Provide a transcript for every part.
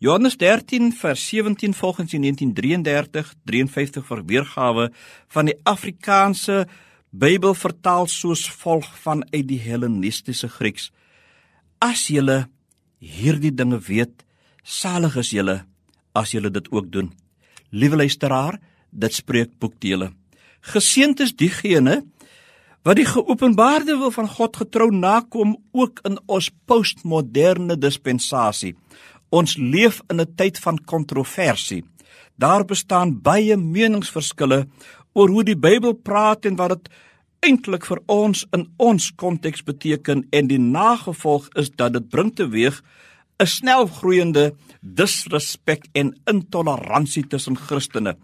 Johannes 13 vers 17 volgens die 1933 53 vir weergawe van die Afrikaanse Bybel vertaal soos volg vanuit die Hellenistiese Grieks: As julle hierdie dinge weet, salig is julle as julle dit ook doen. Liewe luisteraar, dit spreek boekdele. Geseënd is diegene wat die geopenbaarde wil van God getrou nakom ook in ons postmoderne dispensasie. Ons leef in 'n tyd van kontroversie. Daar bestaan baie meningsverskille oor hoe die Bybel praat en wat dit eintlik vir ons in ons konteks beteken en die nagevolg is dat dit bring teweeg 'n snelgroeiende disrespek en intoleransie tussen Christene.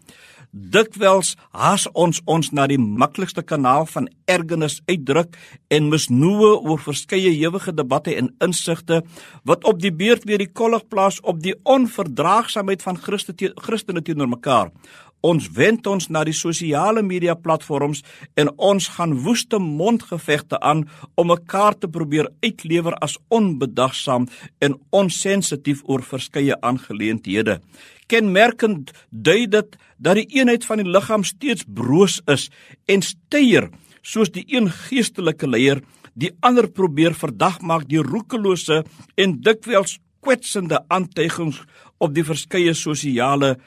Dikwels haas ons ons na die maklikste kanaal van ergernis uitdruk en misnoë oor verskeie ewige debatte en insigte wat op die beurt weer die kollig plaas op die onverdraagsaamheid van Christen te, Christene teenoor mekaar. Ons wend ons na die sosiale media platforms en ons gaan woeste mondgevegte aan om mekaar te probeer uitlewer as onbedagsaam en onsensitief oor verskeie aangeleenthede. Kenmerkend dui dit dat die eenheid van die liggaam steeds broos is en steier soos die een geestelike leier die ander probeer verdag maak deur roekelose en dikwels kwetsende aantuigings op die verskeie sosiale 'n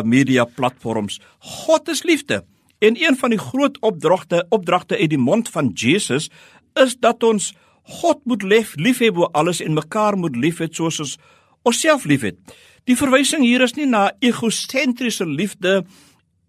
media platforms. God is liefde. En een van die groot opdragte opdragte uit die mond van Jesus is dat ons God moet lief, lief hê bo alles en mekaar moet lief hê soos ons onsself liefhet. Die verwysing hier is nie na egosentriese liefde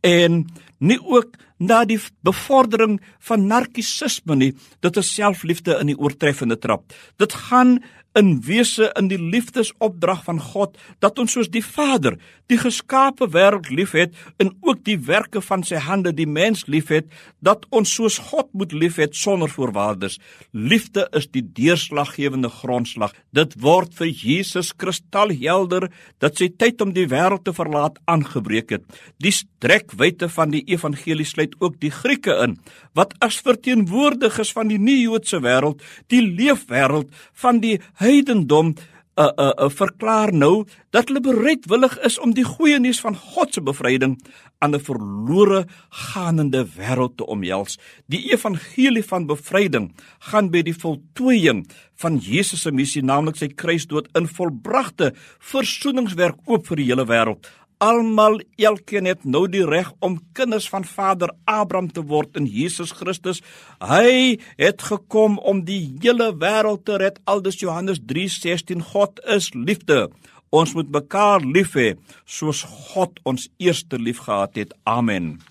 en nie ook na die bevordering van narcissisme nie. Dit is selfliefde in die oortreffende trap. Dit gaan in wese in die liefdesopdrag van God dat ons soos die Vader die geskape wêreld liefhet en ook die werke van sy hande die mens liefhet dat ons soos God moet liefhet sonder voorwaardes liefde is die deurslaggewende grondslag dit word vir Jesus kristalhelder dat sy tyd om die wêreld te verlaat aangebreek het die strekwyte van die evangelie sluit ook die Grieke in wat as verteenwoordigers van die nie-Joodse wêreld die leefwêreld van die heidendom uh, uh, uh, verklaar nou dat hulle bereidwillig is om die goeie nuus van God se bevryding aan 'n verlore gaanende wêreld te omhels. Die evangelie van bevryding gaan by die voltooiing van Jesus se missie, naamlik sy kruisdood in volbragte versoeningswerk oop vir die hele wêreld. Almal elkeen het nou die reg om kinders van Vader Abraham te word in Jesus Christus. Hy het gekom om die hele wêreld te red. Aldus Johannes 3:16 God is liefde. Ons moet mekaar lief hê soos God ons eerste lief gehad het. Amen.